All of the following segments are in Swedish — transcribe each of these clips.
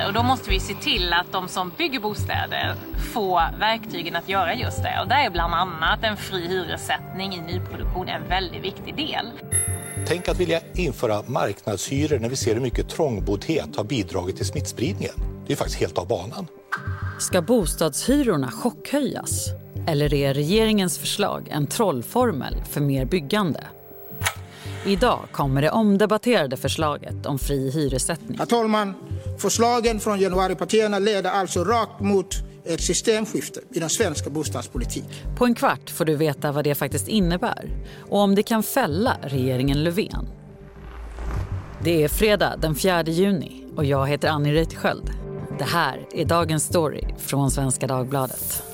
bostäder. Och då måste vi se till att de som bygger bostäder får verktygen att göra just det. Och där är bland annat en fri hyressättning i nyproduktion en väldigt viktig del. Tänk att vilja införa marknadshyror när vi ser hur mycket trångboddhet har bidragit till smittspridningen. Det är faktiskt helt av banan. Ska bostadshyrorna chockhöjas? Eller är regeringens förslag en trollformel för mer byggande? Idag kommer det omdebatterade förslaget om fri hyressättning. Herr talman! Förslagen från januaripartierna leder alltså rakt mot ett systemskifte i den svenska bostadspolitiken. På en kvart får du veta vad det faktiskt innebär och om det kan fälla regeringen Löfven. Det är fredag den 4 juni och jag heter Annie Reuterskiöld. Det här är dagens story från Svenska Dagbladet.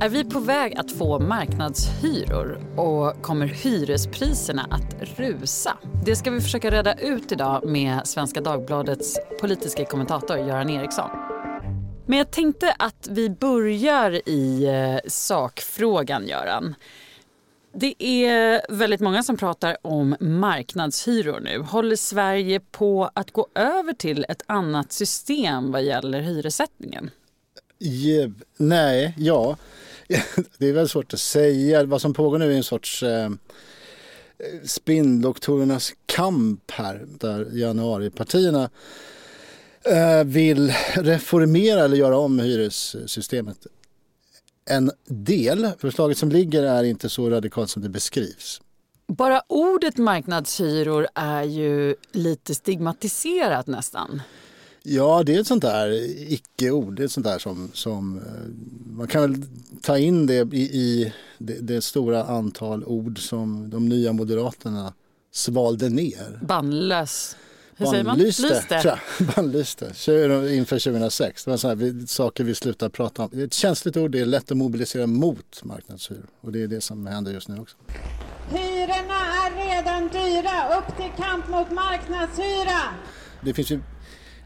Är vi på väg att få marknadshyror och kommer hyrespriserna att rusa? Det ska vi försöka reda ut idag med Svenska Dagbladets politiska kommentator Göran Eriksson. Men jag tänkte att vi börjar i eh, sakfrågan, Göran. Det är väldigt många som pratar om marknadshyror nu. Håller Sverige på att gå över till ett annat system vad gäller hyressättningen? Je, nej, ja. Det är väl svårt att säga. Vad som pågår nu är en sorts eh, spinndoktorernas kamp här där januaripartierna eh, vill reformera eller göra om hyressystemet. En del, förslaget som ligger är inte så radikalt som det beskrivs. Bara ordet marknadshyror är ju lite stigmatiserat nästan. Ja, det är ett sånt där icke-ord. Det är ett sånt där som, som man kan väl ta in det i, i det, det, stora antal ord som de nya moderaterna svalde ner. Bannlös. Hur säger man? Lyste. Bannlyste. Inför 2006. Det var så här, saker vi slutar prata om. Det är ett känsligt ord. Det är lätt att mobilisera mot marknadshyror. Och det är det som händer just nu också. Hyrorna är redan dyra. Upp till kamp mot marknadshyra. Det finns ju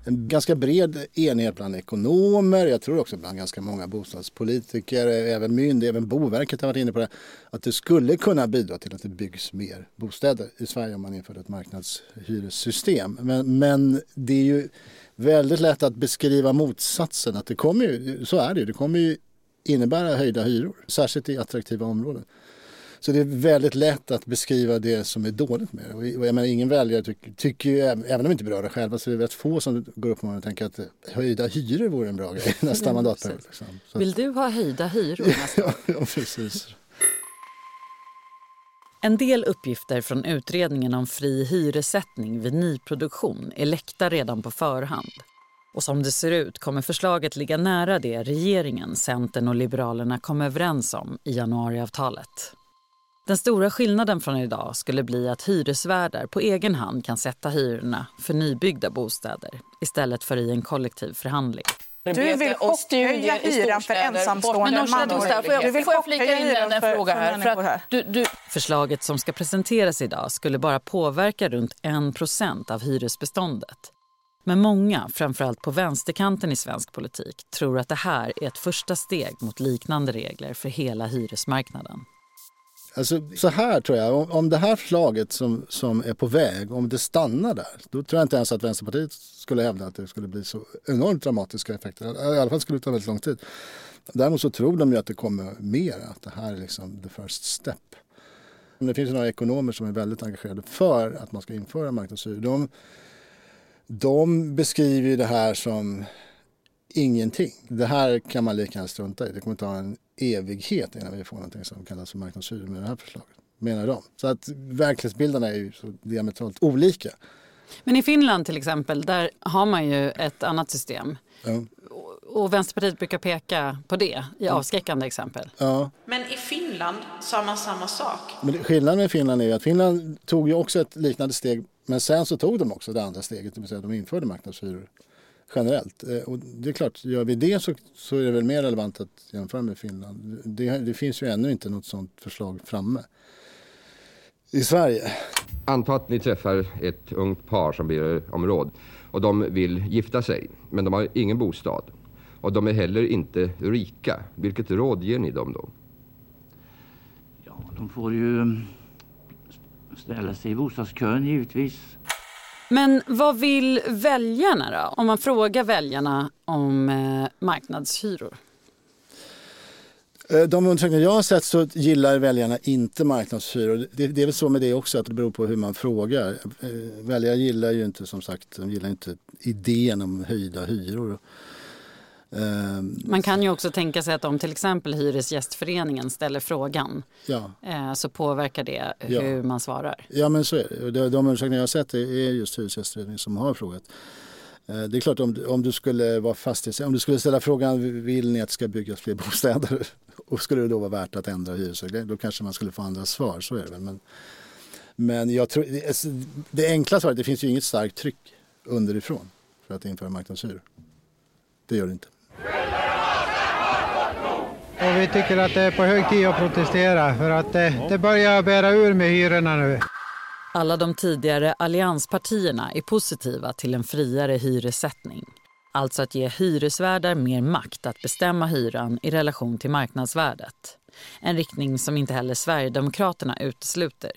en ganska bred enighet bland ekonomer, jag tror också bland ganska många bostadspolitiker, även myndigheter, även Boverket har varit inne på det, att det skulle kunna bidra till att det byggs mer bostäder i Sverige om man införde ett marknadshyressystem. Men, men det är ju väldigt lätt att beskriva motsatsen, att det kommer ju, så är det ju, det kommer ju innebära höjda hyror, särskilt i attraktiva områden. Så det är väldigt lätt att beskriva det som är dåligt med det. Och jag menar, ingen väljare tycker, tycker ju, även om de inte berör det själva, så är det rätt få som går upp och tänker att höjda hyror vore en bra grej nästa mandatperiod. Liksom. Vill du ha höjda hyror nästa år? ja, precis. En del uppgifter från utredningen om fri hyressättning vid nyproduktion är läckta redan på förhand. Och som det ser ut kommer förslaget ligga nära det regeringen, Centern och Liberalerna kom överens om i januariavtalet. Den stora skillnaden från idag skulle bli att hyresvärdar på egen hand kan sätta hyrorna för nybyggda bostäder istället för i en kollektiv förhandling. Du vill chockhöja hyran för ensamstående mammor. Jag flika in en, en fråga här? För att du, du... Förslaget som ska presenteras idag skulle bara påverka runt 1% av hyresbeståndet. Men många, framförallt på vänsterkanten i svensk politik, tror att det här är ett första steg mot liknande regler för hela hyresmarknaden. Alltså, så här tror jag, om, om det här förslaget som, som är på väg, om det stannar där, då tror jag inte ens att Vänsterpartiet skulle hävda att det skulle bli så enormt dramatiska effekter. I alla fall skulle det ta väldigt lång tid. Däremot så tror de ju att det kommer mer, att det här är liksom the first step. Men det finns några ekonomer som är väldigt engagerade för att man ska införa marknadshyror. De, de beskriver det här som ingenting. Det här kan man lika gärna strunta i. Det kommer ta en evighet innan vi får någonting som kallas för marknadshyror med det här förslaget. Menar de. Så att verklighetsbilderna är ju så diametralt olika. Men i Finland till exempel, där har man ju ett annat system. Ja. Och Vänsterpartiet brukar peka på det i avskräckande exempel. Ja. Men i Finland sa man samma sak. Men skillnaden med Finland är att Finland tog ju också ett liknande steg men sen så tog de också det andra steget, det vill säga att de införde marknadshyror generellt. Eh, och det är klart, gör vi det så, så är det väl mer relevant att jämföra med Finland. Det, det finns ju ännu inte något sådant förslag framme i Sverige. Anta att ni träffar ett ungt par som ber om råd och de vill gifta sig, men de har ingen bostad. Och de är heller inte rika. Vilket råd ger ni dem då? De får ju ställa sig i bostadskön givetvis. Men vad vill väljarna då? Om man frågar väljarna om eh, marknadshyror? Eh, de undersökningar jag har sett så gillar väljarna inte marknadshyror. Det, det är väl så med det också att det beror på hur man frågar. Eh, väljare gillar ju inte som sagt de gillar inte idén om höjda hyror. Ehm, man kan ju också tänka sig att om till exempel Hyresgästföreningen ställer frågan ja. Eh, så påverkar det hur ja. man svarar. Ja men så är det. De undersökningar jag har sett är just Hyresgästföreningen som har frågat. Eh, det är klart om, om du skulle vara fastighetsägare, om du skulle ställa frågan vill ni att det ska byggas fler bostäder och skulle det då vara värt att ändra hyresregleringen då kanske man skulle få andra svar, så är det väl. Men, men jag tror, det, det enkla svaret, det finns ju inget starkt tryck underifrån för att införa marknadshyror. Det gör det inte. Och vi tycker att det är på hög tid att protestera för att det, det börjar bära ur med hyrorna nu. Alla de tidigare allianspartierna är positiva till en friare hyressättning. Alltså att ge hyresvärdar mer makt att bestämma hyran i relation till marknadsvärdet. En riktning som inte heller Sverigedemokraterna utesluter.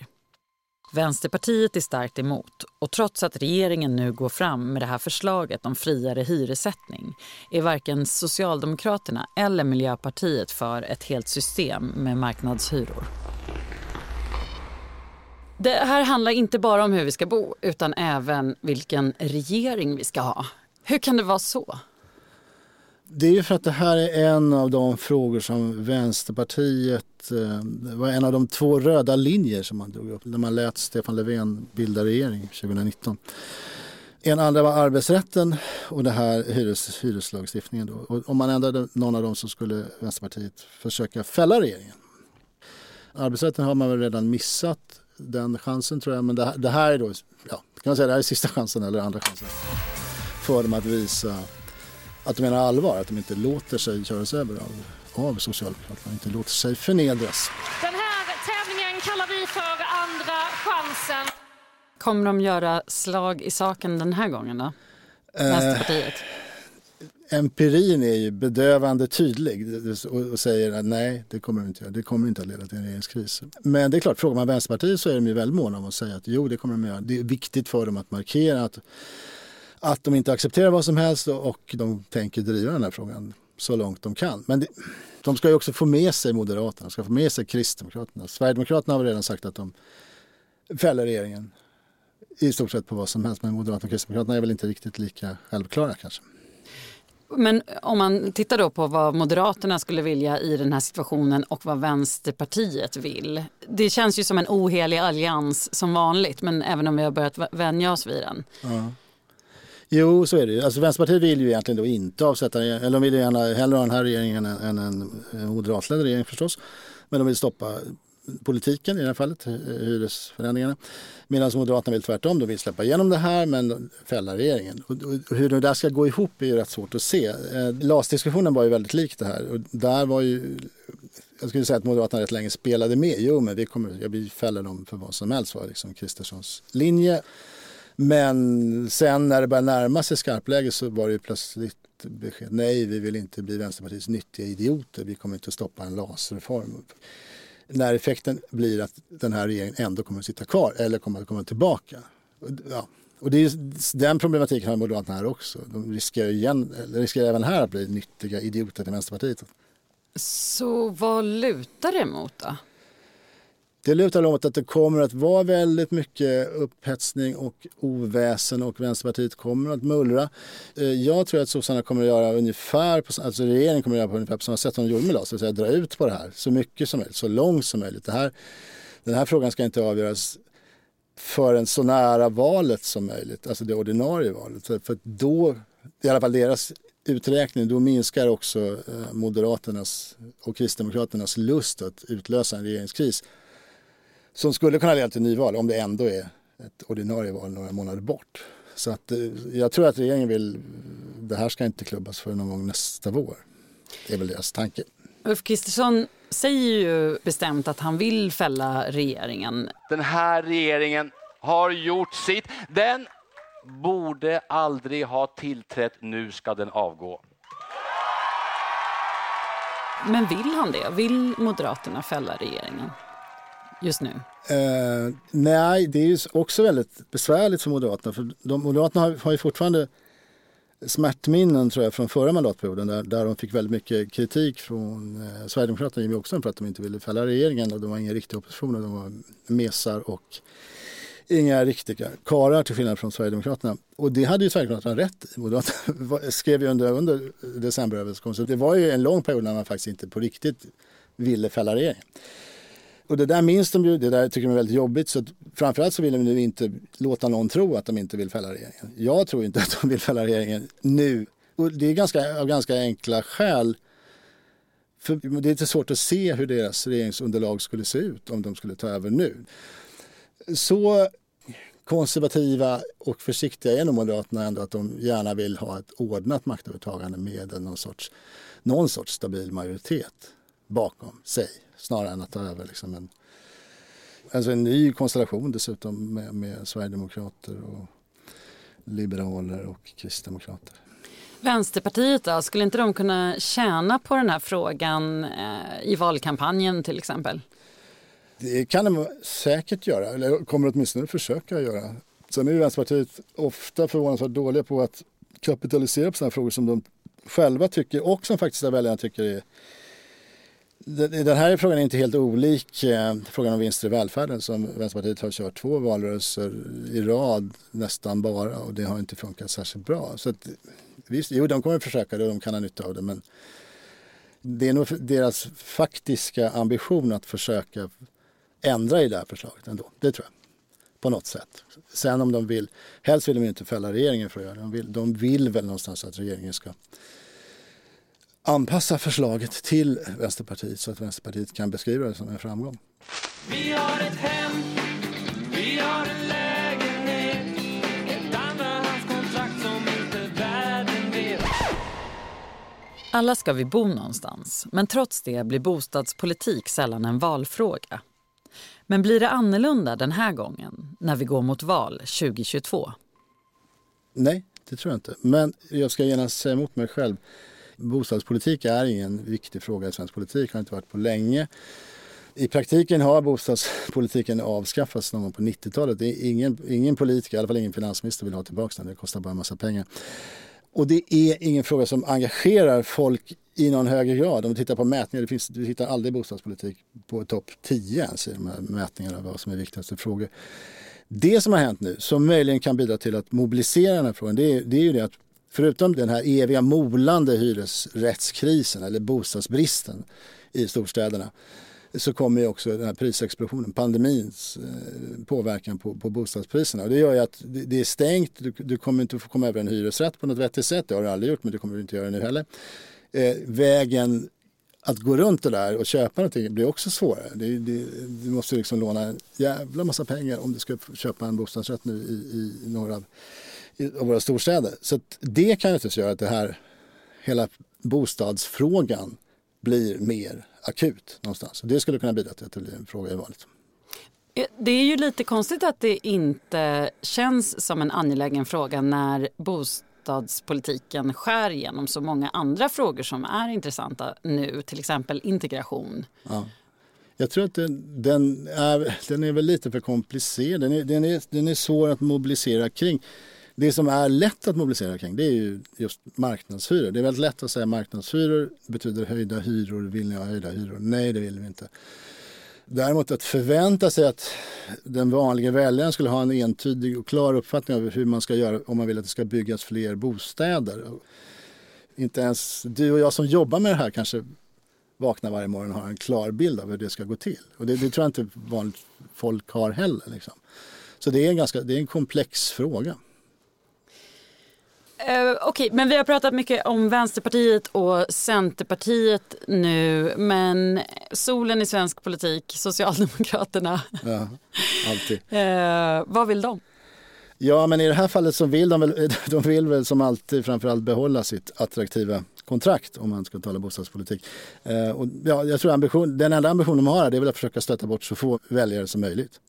Vänsterpartiet är starkt emot och trots att regeringen nu går fram med det här förslaget om friare hyressättning är varken Socialdemokraterna eller Miljöpartiet för ett helt system med marknadshyror. Det här handlar inte bara om hur vi ska bo utan även vilken regering vi ska ha. Hur kan det vara så? Det är ju för att det här är en av de frågor som Vänsterpartiet, det var en av de två röda linjer som man drog upp när man lät Stefan Löfven bilda regering 2019. En andra var arbetsrätten och det här hyres, hyreslagstiftningen. Då. Och om man ändrade någon av dem så skulle Vänsterpartiet försöka fälla regeringen. Arbetsrätten har man väl redan missat den chansen tror jag. Men det här, det här är då, ja, kan man säga det här är sista chansen eller andra chansen för dem att visa att de menar allvar, att de inte låter sig köras över av, av Socialdemokraterna, inte låter sig förnedras. Den här tävlingen kallar vi för Andra chansen. Kommer de göra slag i saken den här gången då? Eh, Vänsterpartiet? empirin är ju bedövande tydlig och säger att nej, det kommer inte göra. Det kommer inte att leda till en regeringskris. Men det är klart, frågar man Vänsterpartiet så är de ju väldigt måna om att säga att jo, det kommer de att göra. Det är viktigt för dem att markera att att de inte accepterar vad som helst och de tänker driva den här frågan så långt de kan. Men det, de ska ju också få med sig Moderaterna, ska få med sig Kristdemokraterna. Sverigedemokraterna har redan sagt att de fäller regeringen i stort sett på vad som helst. Men Moderaterna och Kristdemokraterna är väl inte riktigt lika självklara kanske. Men om man tittar då på vad Moderaterna skulle vilja i den här situationen och vad Vänsterpartiet vill. Det känns ju som en ohelig allians som vanligt, men även om vi har börjat vänja oss vid den. Ja. Jo, så är det ju. Alltså, Vänsterpartiet vill ju egentligen då inte avsätta, eller de vill ju gärna hellre ha den här regeringen än, en, en moderatledd regering förstås. Men de vill stoppa politiken i det här fallet, eh, hyresförändringarna. Medan Moderaterna vill tvärtom, de vill släppa igenom det här men fälla regeringen. Och, hur det där ska gå ihop är ju rätt svårt att se. Eh, LAS-diskussionen var ju väldigt lik det här och där var ju jag skulle säga att Moderaterna rätt länge spelade med. Jo, men vi kommer, jag fäller dem för vad som helst var liksom Kristerssons linje. Men sen när det började närma sig skarpläge så var det plötsligt besked. Nej, vi vill inte bli Vänsterpartiets nyttiga idioter. Vi kommer inte att stoppa en LAS-reform. När effekten blir att den här regeringen ändå kommer att sitta kvar eller kommer att komma tillbaka. Ja. Och det är, den problematiken har Moderaterna här också. De riskerar, igen, riskerar även här att bli nyttiga idioter till Vänsterpartiet. Så vad lutar det mot då? Det lutar åt att det kommer att vara väldigt mycket upphetsning och oväsen och Vänsterpartiet kommer att mullra. Eh, jag tror att sossarna kommer att göra ungefär, på, alltså regeringen kommer att göra på ungefär på samma sätt som de gjorde med LAS, det vill säga dra ut på det här så mycket som möjligt, så långt som möjligt. Det här, den här frågan ska inte avgöras förrän så nära valet som möjligt, alltså det ordinarie valet. För då, i alla fall deras uträkning, då minskar också eh, Moderaternas och Kristdemokraternas lust att utlösa en regeringskris som skulle kunna leda till nyval om det ändå är ett ordinarie val några månader bort. Så att, eh, jag tror att regeringen vill, det här ska inte klubbas för någon gång nästa vår. Det är väl deras tanke. Ulf Kristersson säger ju bestämt att han vill fälla regeringen. Den här regeringen har gjort sitt. Den borde aldrig ha tillträtt. Nu ska den avgå. Men vill han det? Vill Moderaterna fälla regeringen? Just nu? Eh, nej, det är ju också väldigt besvärligt för Moderaterna. För de, Moderaterna har, har ju fortfarande smärtminnen tror jag från förra mandatperioden där, där de fick väldigt mycket kritik från eh, Sverigedemokraterna Jimmie Åkesson för att de inte ville fälla regeringen och de var ingen riktig opposition och de var mesar och inga riktiga karar till skillnad från Sverigedemokraterna. Och det hade ju Sverigedemokraterna rätt i. Moderaterna skrev ju under, under decemberöverenskommelsen. Det var ju en lång period när man faktiskt inte på riktigt ville fälla regeringen. Och det där minns de ju, det där tycker de är väldigt jobbigt. Så framförallt så vill de nu inte låta någon tro att de inte vill fälla regeringen. Jag tror inte att de vill fälla regeringen nu. Och det är ganska, av ganska enkla skäl. För det är lite svårt att se hur deras regeringsunderlag skulle se ut om de skulle ta över nu. Så konservativa och försiktiga är nog Moderaterna ändå att de gärna vill ha ett ordnat maktövertagande med någon sorts, någon sorts stabil majoritet bakom sig snarare än att ta över liksom en, alltså en ny konstellation dessutom med, med Sverigedemokrater och liberaler och kristdemokrater. Vänsterpartiet då, skulle inte de kunna tjäna på den här frågan eh, i valkampanjen till exempel? Det kan de säkert göra, eller kommer åtminstone försöka göra. Sen är ju Vänsterpartiet ofta förvånansvärt dåliga på att kapitalisera på sådana frågor som de själva tycker och som faktiskt väljarna tycker är den här frågan är inte helt olik eh, frågan om vinster i välfärden som Vänsterpartiet har kört två valrörelser i rad nästan bara och det har inte funkat särskilt bra. Så att, visst, jo, de kommer att försöka det och de kan ha nytta av det men det är nog deras faktiska ambition att försöka ändra i det här förslaget ändå. Det tror jag. På något sätt. Sen om de vill, helst vill de inte fälla regeringen för att göra det. De vill, de vill väl någonstans att regeringen ska anpassa förslaget till Vänsterpartiet så att Vänsterpartiet kan beskriva det som en framgång. Vi har ett hem, vi har en lägenhet, ett andrahandskontrakt som inte världen vet. Alla ska vi bo någonstans, men trots det blir bostadspolitik sällan en valfråga. Men blir det annorlunda den här gången, när vi går mot val 2022? Nej, det tror jag inte. Men jag ska gärna säga emot mig själv. Bostadspolitik är ingen viktig fråga i svensk politik, har inte varit på länge. I praktiken har bostadspolitiken avskaffats någon gång på 90-talet. Ingen, ingen politiker, i alla fall ingen finansminister vill ha tillbaka den. Det kostar bara en massa pengar. Och det är ingen fråga som engagerar folk i någon högre grad. Om du tittar på mätningar, det finns, du hittar aldrig bostadspolitik på topp 10 ens i de här mätningarna vad som är viktigaste frågor. Det som har hänt nu, som möjligen kan bidra till att mobilisera den här frågan, det är, det är ju det att förutom den här eviga molande hyresrättskrisen eller bostadsbristen i storstäderna så kommer ju också den här prisexplosionen, pandemins eh, påverkan på, på bostadspriserna. Och det gör ju att det, är stängt, du, du, kommer inte få komma över en hyresrätt på något vettigt sätt, det har du aldrig gjort men det kommer du inte göra nu heller. Eh, vägen att gå runt det där och köpa någonting blir också svårare. Det, det, du måste liksom låna en jävla massa pengar om du ska köpa en bostadsrätt nu i, i några av våra storstäder. Så det kan naturligtvis göra att det här, hela bostadsfrågan blir mer akut någonstans. Det skulle kunna bidra till att det blir en fråga i valet. Det är ju lite konstigt att det inte känns som en angelägen fråga när bostadspolitiken skär igenom så många andra frågor som är intressanta nu, till exempel integration. Ja. Jag tror att den, den, är, den är väl lite för komplicerad. Den är, den, är, den är svår att mobilisera kring. Det som är lätt att mobilisera kring det är ju just marknadshyror. Det är väldigt lätt att säga marknadshyror betyder höjda hyror. Vill ni ha höjda hyror? Nej, det vill vi inte. Däremot att förvänta sig att den vanliga väljaren skulle ha en entydig och klar uppfattning av hur man ska göra om man vill att det ska byggas fler bostäder. Inte ens du och jag som jobbar med det här kanske vaknar varje morgon och har en klar bild av hur det ska gå till. Och det, det tror jag inte vanligt folk har heller. Liksom. Så det är, en ganska, det är en komplex fråga. Uh, Okej, okay, men vi har pratat mycket om Vänsterpartiet och Centerpartiet nu. Men solen i svensk politik, Socialdemokraterna. Ja, alltid. uh, vad vill de? Ja, men i det här fallet så vill de väl, de vill väl som alltid framförallt behålla sitt attraktiva kontrakt om man ska tala bostadspolitik. Uh, och ja, jag tror ambition, den enda ambitionen de har är väl att försöka stöta bort så få väljare som möjligt.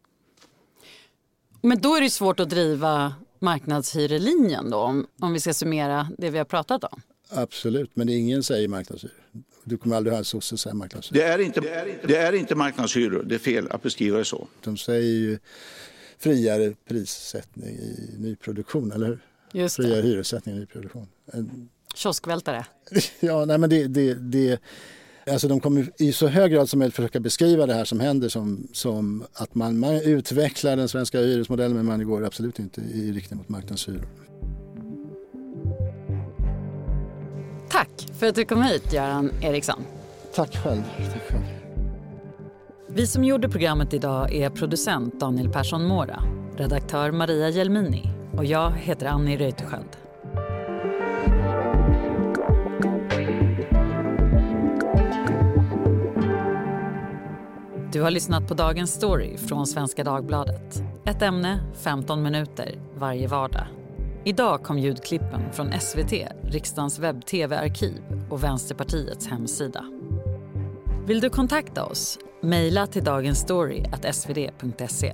Men då är det svårt att driva marknadshyrelinjen då, om, om vi ska summera det vi har pratat om? Absolut, men ingen säger marknadshyror. Du kommer aldrig höra en sosse säga marknadshyror. Det är, inte, det, är inte, det är inte marknadshyror, det är fel att beskriva det så. De säger ju friare prissättning i nyproduktion, eller hur? Just friare hyressättning i nyproduktion. Kioskvältare. ja, nej men det, det, det Alltså de kommer i så hög grad som möjligt försöka beskriva det här som händer som, som att man, man utvecklar den svenska hyresmodellen men man går absolut inte i riktning mot marknadshyror. Tack för att du kom hit, Göran Eriksson. Tack själv. Tack själv. Vi som gjorde programmet idag är producent Daniel Persson Mora, redaktör Maria Jelmini och jag heter Annie Reuterskiöld. Du har lyssnat på Dagens Story från Svenska Dagbladet. Ett ämne, 15 minuter, varje vardag. Idag kom ljudklippen från SVT, riksdagens webb-tv-arkiv och Vänsterpartiets hemsida. Vill du kontakta oss? Mejla till dagensstory.svd.se.